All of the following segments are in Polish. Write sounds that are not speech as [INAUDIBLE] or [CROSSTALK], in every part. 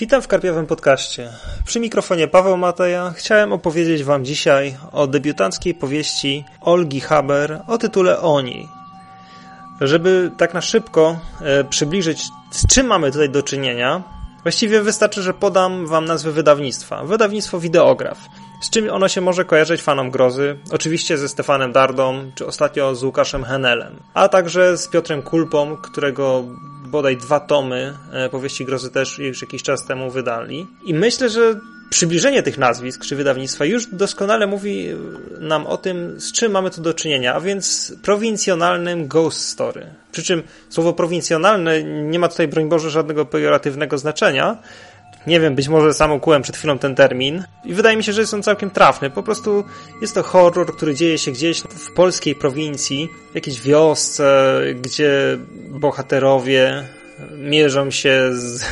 Witam w Karpiowym Podcaście. Przy mikrofonie Paweł Mateja chciałem opowiedzieć Wam dzisiaj o debiutanckiej powieści Olgi Haber o tytule Oni. Żeby tak na szybko e, przybliżyć, z czym mamy tutaj do czynienia, właściwie wystarczy, że podam Wam nazwę wydawnictwa. Wydawnictwo Wideograf. Z czym ono się może kojarzyć fanom grozy? Oczywiście ze Stefanem Dardą, czy ostatnio z Łukaszem Henelem, a także z Piotrem Kulpą, którego bodaj dwa tomy e, powieści grozy też już jakiś czas temu wydali. I myślę, że przybliżenie tych nazwisk czy wydawnictwa już doskonale mówi nam o tym, z czym mamy tu do czynienia, a więc prowincjonalnym ghost story. Przy czym słowo prowincjonalne nie ma tutaj, broń Boże, żadnego pejoratywnego znaczenia, nie wiem, być może sam ukułem przed chwilą ten termin i wydaje mi się, że jest on całkiem trafny. Po prostu jest to horror, który dzieje się gdzieś w polskiej prowincji, w jakiejś wiosce, gdzie bohaterowie mierzą się z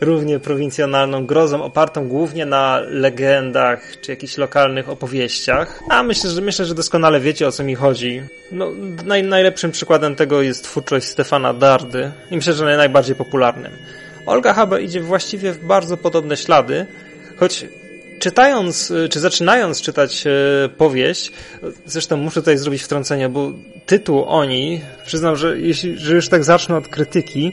równie prowincjonalną grozą, opartą głównie na legendach czy jakichś lokalnych opowieściach. A myślę, że myślę, że doskonale wiecie o co mi chodzi. No, naj, najlepszym przykładem tego jest twórczość Stefana Dardy i myślę, że najbardziej popularnym. Olga Haber idzie właściwie w bardzo podobne ślady, choć czytając, czy zaczynając czytać e, powieść, zresztą muszę tutaj zrobić wtrącenie, bo tytuł Oni, przyznam, że jeśli, że już tak zacznę od krytyki,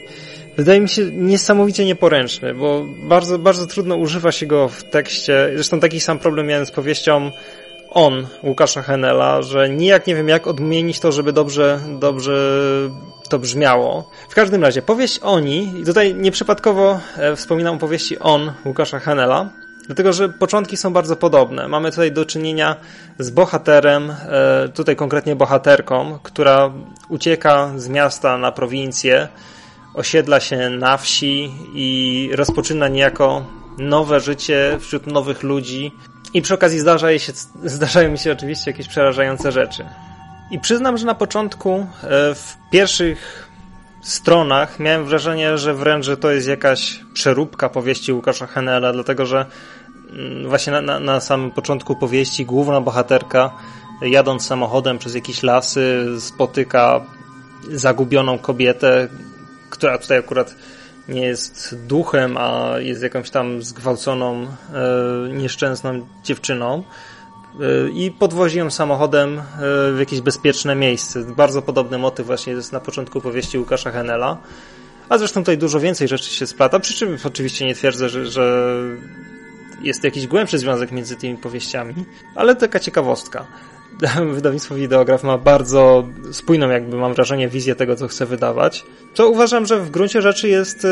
wydaje mi się niesamowicie nieporęczny, bo bardzo, bardzo trudno używa się go w tekście. Zresztą taki sam problem miałem z powieścią on, Łukasza Henela, że nijak nie wiem jak odmienić to, żeby dobrze, dobrze to brzmiało. W każdym razie, powieść Oni, i tutaj nieprzypadkowo e, wspominam o powieści On Łukasza Henela, dlatego że początki są bardzo podobne. Mamy tutaj do czynienia z bohaterem, e, tutaj konkretnie bohaterką, która ucieka z miasta na prowincję, osiedla się na wsi i rozpoczyna niejako nowe życie wśród nowych ludzi. I przy okazji zdarza się, [LAUGHS] zdarzają mi się oczywiście jakieś przerażające rzeczy. I przyznam, że na początku, e, w pierwszych stronach miałem wrażenie, że wręcz że to jest jakaś przeróbka powieści Łukasza Henela, dlatego że mm, właśnie na, na, na samym początku powieści główna bohaterka jadąc samochodem przez jakieś lasy spotyka zagubioną kobietę, która tutaj akurat nie jest duchem, a jest jakąś tam zgwałconą, e, nieszczęsną dziewczyną i podwozi ją samochodem e, w jakieś bezpieczne miejsce. Bardzo podobny motyw właśnie jest na początku powieści Łukasza Henela. A zresztą tutaj dużo więcej rzeczy się splata, przy czym oczywiście nie twierdzę, że, że jest jakiś głębszy związek między tymi powieściami, ale taka ciekawostka. [LAUGHS] Wydawnictwo Wideograf ma bardzo spójną, jakby mam wrażenie, wizję tego, co chce wydawać. Co uważam, że w gruncie rzeczy jest e,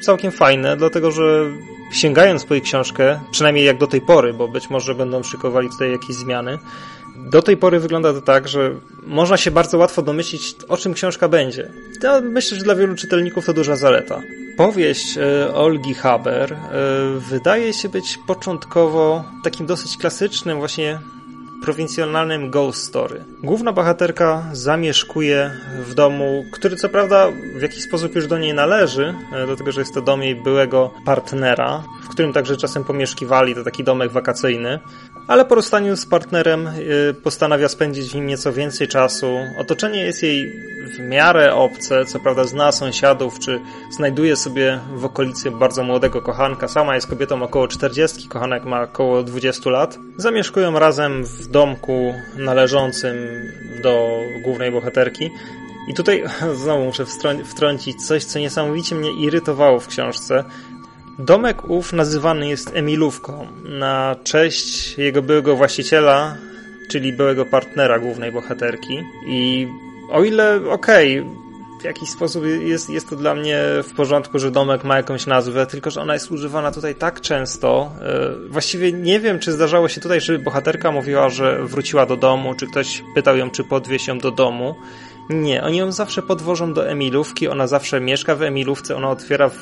całkiem fajne, dlatego że sięgając po jej książkę, przynajmniej jak do tej pory, bo być może będą szykowali tutaj jakieś zmiany, do tej pory wygląda to tak, że można się bardzo łatwo domyślić, o czym książka będzie. Ja myślę, że dla wielu czytelników to duża zaleta. Powieść e, Olgi Haber e, wydaje się być początkowo takim dosyć klasycznym właśnie prowincjonalnym ghost story. Główna bohaterka zamieszkuje w domu, który co prawda w jakiś sposób już do niej należy, e, dlatego że jest to dom jej byłego partnera, w którym także czasem pomieszkiwali, to taki domek wakacyjny, ale po rozstaniu z partnerem e, postanawia spędzić w nim nieco więcej czasu. Otoczenie jest jej w miarę obce, co prawda zna sąsiadów, czy znajduje sobie w okolicy bardzo młodego kochanka. Sama jest kobietą około 40, kochanek ma około 20 lat. Zamieszkują razem w domku należącym do głównej bohaterki. I tutaj [LAUGHS] znowu muszę wtrącić coś, co niesamowicie mnie irytowało w książce. Domek ów nazywany jest Emilówką na cześć jego byłego właściciela, czyli byłego partnera głównej bohaterki. I o ile, okej, okay, w jakiś sposób jest, jest to dla mnie w porządku, że domek ma jakąś nazwę, tylko że ona jest używana tutaj tak często. E, właściwie nie wiem, czy zdarzało się tutaj, że bohaterka mówiła, że wróciła do domu, czy ktoś pytał ją, czy podwieźć ją do domu. Nie, oni ją zawsze podwożą do Emilówki, ona zawsze mieszka w Emilówce, ona otwiera w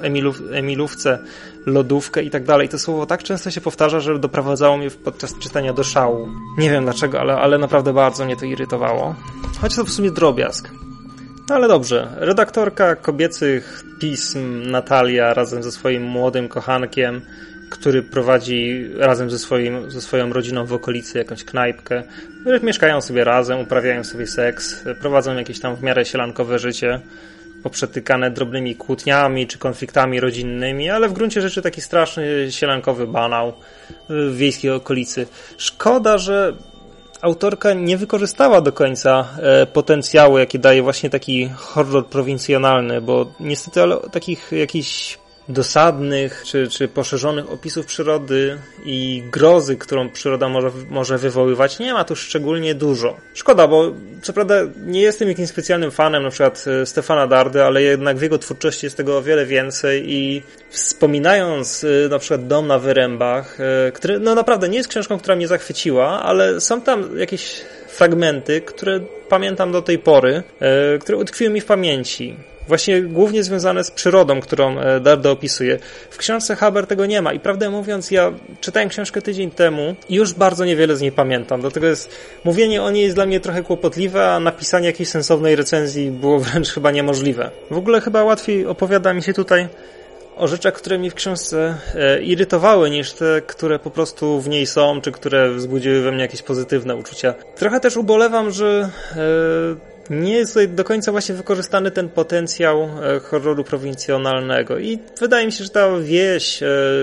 Emilów, Emilówce lodówkę i tak dalej. To słowo tak często się powtarza, że doprowadzało mnie podczas czytania do szału. Nie wiem dlaczego, ale, ale naprawdę bardzo mnie to irytowało. Choć to w sumie drobiazg. No ale dobrze. Redaktorka kobiecych pism Natalia razem ze swoim młodym kochankiem, który prowadzi razem ze, swoim, ze swoją rodziną w okolicy jakąś knajpkę. Mieszkają sobie razem, uprawiają sobie seks, prowadzą jakieś tam w miarę sielankowe życie. poprzetykane drobnymi kłótniami czy konfliktami rodzinnymi, ale w gruncie rzeczy taki straszny sielankowy banał w wiejskiej okolicy. Szkoda, że autorka nie wykorzystała do końca e, potencjału, jaki daje właśnie taki horror prowincjonalny, bo niestety ale takich jakichś dosadnych czy, czy poszerzonych opisów przyrody i grozy, którą przyroda może, może wywoływać, nie ma tu szczególnie dużo. Szkoda, bo co prawda nie jestem jakimś specjalnym fanem na przykład e, Stefana Dardy, ale jednak w jego twórczości jest tego o wiele więcej i wspominając e, na przykład Dom na Wyrębach, e, który no naprawdę nie jest książką, która mnie zachwyciła, ale są tam jakieś fragmenty, które pamiętam do tej pory, które utkwiły mi w pamięci właśnie głównie związane z przyrodą, którą e, Dardo opisuje. W książce Haber tego nie ma i prawdę mówiąc, ja czytałem książkę tydzień temu i już bardzo niewiele z niej pamiętam. Dlatego jest, mówienie o niej jest dla mnie trochę kłopotliwe, a napisanie jakiejś sensownej recenzji było [LAUGHS] wręcz chyba niemożliwe. W ogóle chyba łatwiej opowiada mi się tutaj o rzeczach, które mi w książce e, irytowały, niż te, które po prostu w niej są, czy które wzbudziły we mnie jakieś pozytywne uczucia. Trochę też ubolewam, że e, nie jest tutaj do końca właśnie wykorzystany ten potencjał e, horroru prowincjonalnego i wydaje mi się, że ta wieś,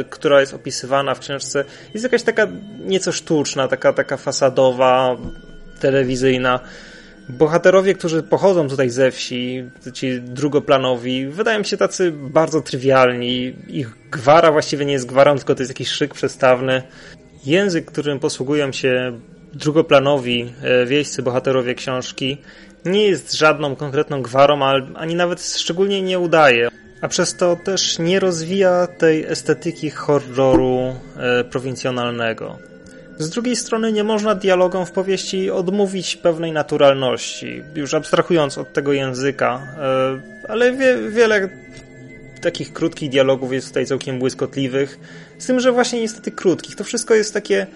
która jest opisywana w książce jest jakaś taka nieco sztuczna, taka, taka fasadowa, telewizyjna. Bohaterowie, którzy pochodzą tutaj ze wsi, ci drugoplanowi, wydają się tacy bardzo trywialni. Ich gwara właściwie nie jest gwarą, tylko to jest jakiś szyk przestawny. Język, którym posługują się drugoplanowi e, wiejscy bohaterowie książki, nie jest żadną konkretną gwarą, ani nawet szczególnie nie udaje. A przez to też nie rozwija tej estetyki horroru e, prowincjonalnego. Z drugiej strony nie można dialogom w powieści odmówić pewnej naturalności, już abstrahując od tego języka, e, ale wie, wiele takich krótkich dialogów jest tutaj całkiem błyskotliwych, z tym, że właśnie niestety krótkich. To wszystko jest takie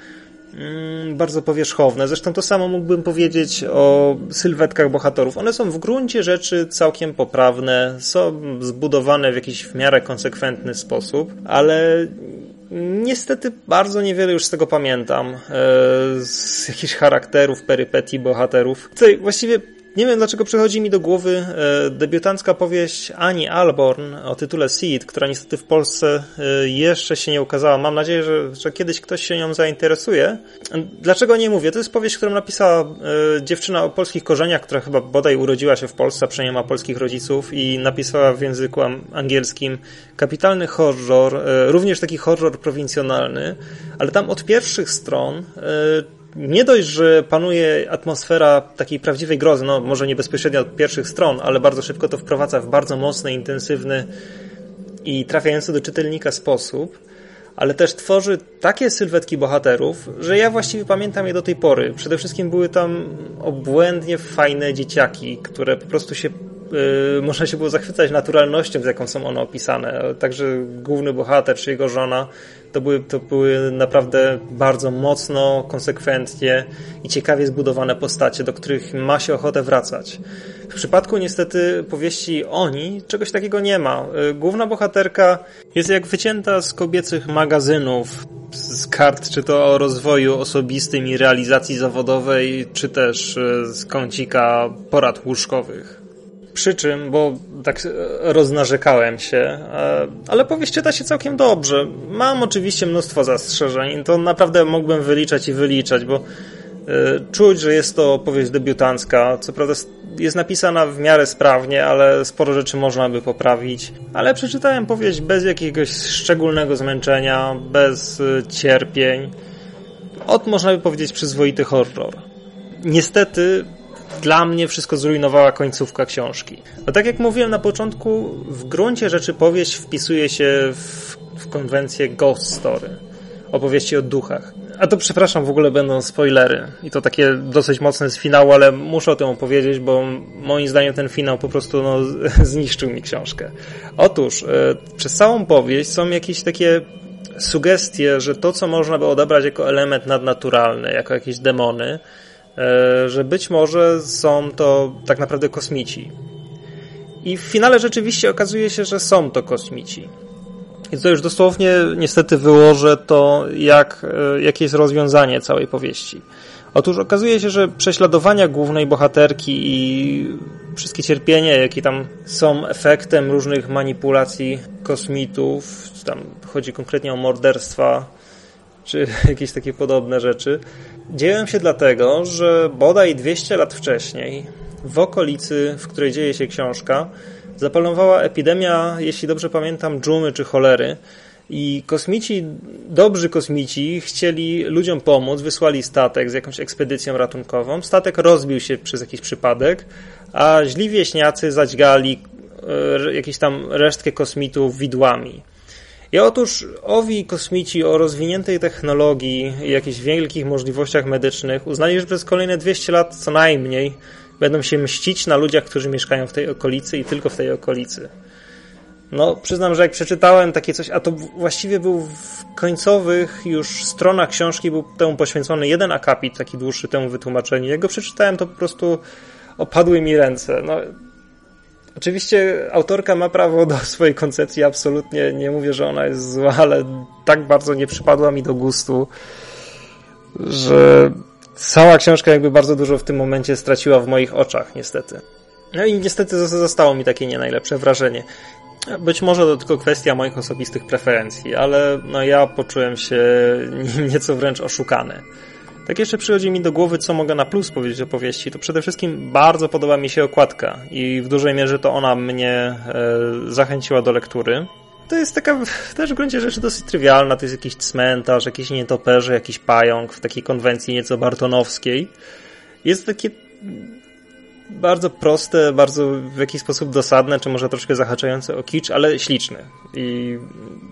Mm, bardzo powierzchowne. Zresztą to samo mógłbym powiedzieć o sylwetkach bohaterów. One są w gruncie rzeczy całkiem poprawne, są zbudowane w jakiś w miarę konsekwentny sposób, ale Niestety bardzo niewiele już z tego pamiętam, e, z jakichś charakterów, perypetii bohaterów. Tutaj właściwie nie wiem dlaczego przychodzi mi do głowy e, debiutancka powieść Ani Alborn o tytule Seed, która niestety w Polsce e, jeszcze się nie ukazała. Mam nadzieję, że, że kiedyś ktoś się nią zainteresuje. Dlaczego nie mówię? To jest powieść, którą napisała e, dziewczyna o polskich korzeniach, która chyba bodaj urodziła się w Polsce, przynajmniej ma polskich rodziców i napisała w języku angielskim kapitalny horror, również taki horror prowincjonalny, ale tam od pierwszych stron nie dość, że panuje atmosfera takiej prawdziwej grozy, no może nie bezpośrednio od pierwszych stron, ale bardzo szybko to wprowadza w bardzo mocny, intensywny i trafiający do czytelnika sposób, ale też tworzy takie sylwetki bohaterów, że ja właściwie pamiętam je do tej pory. Przede wszystkim były tam obłędnie fajne dzieciaki, które po prostu się yy, można się było zachwycać naturalnością, z jaką są one opisane. Także główny bohater czy jego żona to były, to były naprawdę bardzo mocno, konsekwentnie i ciekawie zbudowane postacie, do których ma się ochotę wracać. W przypadku niestety powieści Oni czegoś takiego nie ma. Y, główna bohaterka jest jak wycięta z kobiecych magazynów, z kart, czy to o rozwoju osobistym i realizacji zawodowej, czy też y, z kącika porad łóżkowych. Przy czym, bo tak roznarzekałem się, e, ale powieść czyta się całkiem dobrze. Mam oczywiście mnóstwo zastrzeżeń, to naprawdę mógłbym wyliczać i wyliczać, bo e, czuć, że jest to powieść debiutancka. Co prawda jest napisana w miarę sprawnie, ale sporo rzeczy można by poprawić. Ale przeczytałem powieść bez jakiegoś szczególnego zmęczenia, bez e, cierpień. Od można by powiedzieć przyzwoity horror. Niestety dla mnie wszystko zrujnowała końcówka książki. No tak jak mówiłem na początku, w gruncie rzeczy powieść wpisuje się w, w konwencję ghost story, opowieści o duchach. A to przepraszam, w ogóle będą spoilery i to takie dosyć mocne z finału, ale muszę o tym opowiedzieć, bo moim zdaniem ten finał po prostu no, [LAUGHS] zniszczył mi książkę. Otóż e, przez całą powieść są jakieś takie sugestie, że to, co można by odebrać jako element nadnaturalny, jako jakieś demony, że być może są to tak naprawdę kosmici. I w finale rzeczywiście okazuje się, że są to kosmici. I to już dosłownie niestety wyłożę to, jak, e, jakie jest rozwiązanie całej powieści. Otóż okazuje się, że prześladowania głównej bohaterki i wszystkie cierpienia, jakie tam są efektem różnych manipulacji kosmitów, tam chodzi konkretnie o morderstwa, czy [LAUGHS] jakieś takie podobne rzeczy, dzieją się dlatego, że bodaj 200 lat wcześniej, w okolicy, w której dzieje się książka, zapanowała epidemia, jeśli dobrze pamiętam, dżumy czy cholery. I kosmici, dobrzy kosmici chcieli ludziom pomóc, wysłali statek z jakąś ekspedycją ratunkową. Statek rozbił się przez jakiś przypadek, a źli wieśniacy zadźgali e, jakieś tam resztkę kosmitów widłami. I otóż owi kosmici o rozwiniętej technologii i jakichś wielkich możliwościach medycznych uznali, że przez kolejne 200 lat co najmniej będą się mścić na ludziach, którzy mieszkają w tej okolicy i tylko w tej okolicy. No, przyznam, że jak przeczytałem takie coś, a to właściwie był w końcowych już stronach książki był temu poświęcony jeden akapit, taki dłuższy temu wytłumaczeniu. Jak go przeczytałem, to po prostu opadły mi ręce. No, Oczywiście autorka ma prawo do [LAUGHS] swojej koncepcji, absolutnie nie mówię, że ona jest zła, ale tak bardzo nie przypadła mi do gustu, że cała książka jakby bardzo dużo w tym momencie straciła w moich oczach, niestety. No i niestety zostało mi takie nie najlepsze wrażenie. Być może to tylko kwestia moich osobistych preferencji, ale no ja poczułem się [LAUGHS] nieco wręcz oszukany. Tak jeszcze przychodzi mi do głowy, co mogę na plus powiedzieć o powieści, to przede wszystkim bardzo podoba mi się okładka i w dużej mierze to ona mnie e, zachęciła do lektury. To jest taka też w gruncie rzeczy dosyć trywialna, to jest jakiś cmentarz, jakiś nietoperze, jakiś pająk w takiej konwencji nieco bartonowskiej. Jest takie bardzo proste, bardzo w jakiś sposób dosadne, czy może troszkę zahaczające o kicz, ale śliczny. I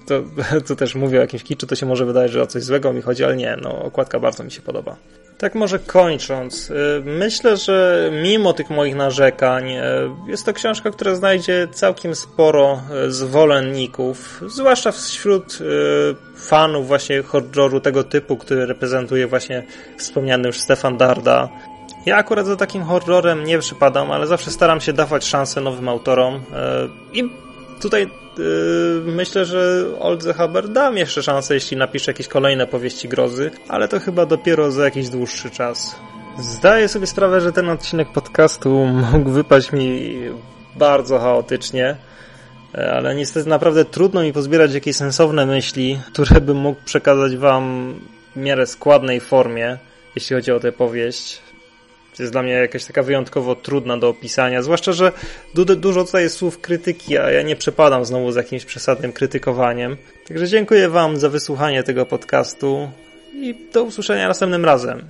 to, [LAUGHS] to też mówię o jakimś kiczu, to się może wydaje, że o coś złego mi chodzi, ale nie, no okładka bardzo mi się podoba. Tak może kończąc, y, myślę, że mimo tych moich narzekań, y, jest to książka, która znajdzie całkiem sporo y, zwolenników, zwłaszcza wśród fanów właśnie horroru tego typu, który reprezentuje właśnie wspomniany już Stefan Darda, ja akurat za takim horrorem nie przypadam, ale zawsze staram się dawać szansę nowym autorom e, i tutaj yy, myślę, że Oldze Haber dam jeszcze szansę, jeśli napisze jakieś kolejne powieści grozy, ale to chyba dopiero za jakiś dłuższy czas. Zdaję sobie sprawę, że ten odcinek podcastu mógł wypaść mi bardzo chaotycznie, e, ale niestety naprawdę trudno mi pozbierać jakieś sensowne myśli, które bym mógł przekazać wam w miarę składnej formie, jeśli chodzi o tę powieść jest dla mnie jakaś taka wyjątkowo trudna do opisania, zwłaszcza, że du dużo tutaj jest słów krytyki, a ja nie przepadam znowu z jakimś przesadnym krytykowaniem. Także dziękuję Wam za wysłuchanie tego podcastu i do usłyszenia następnym razem.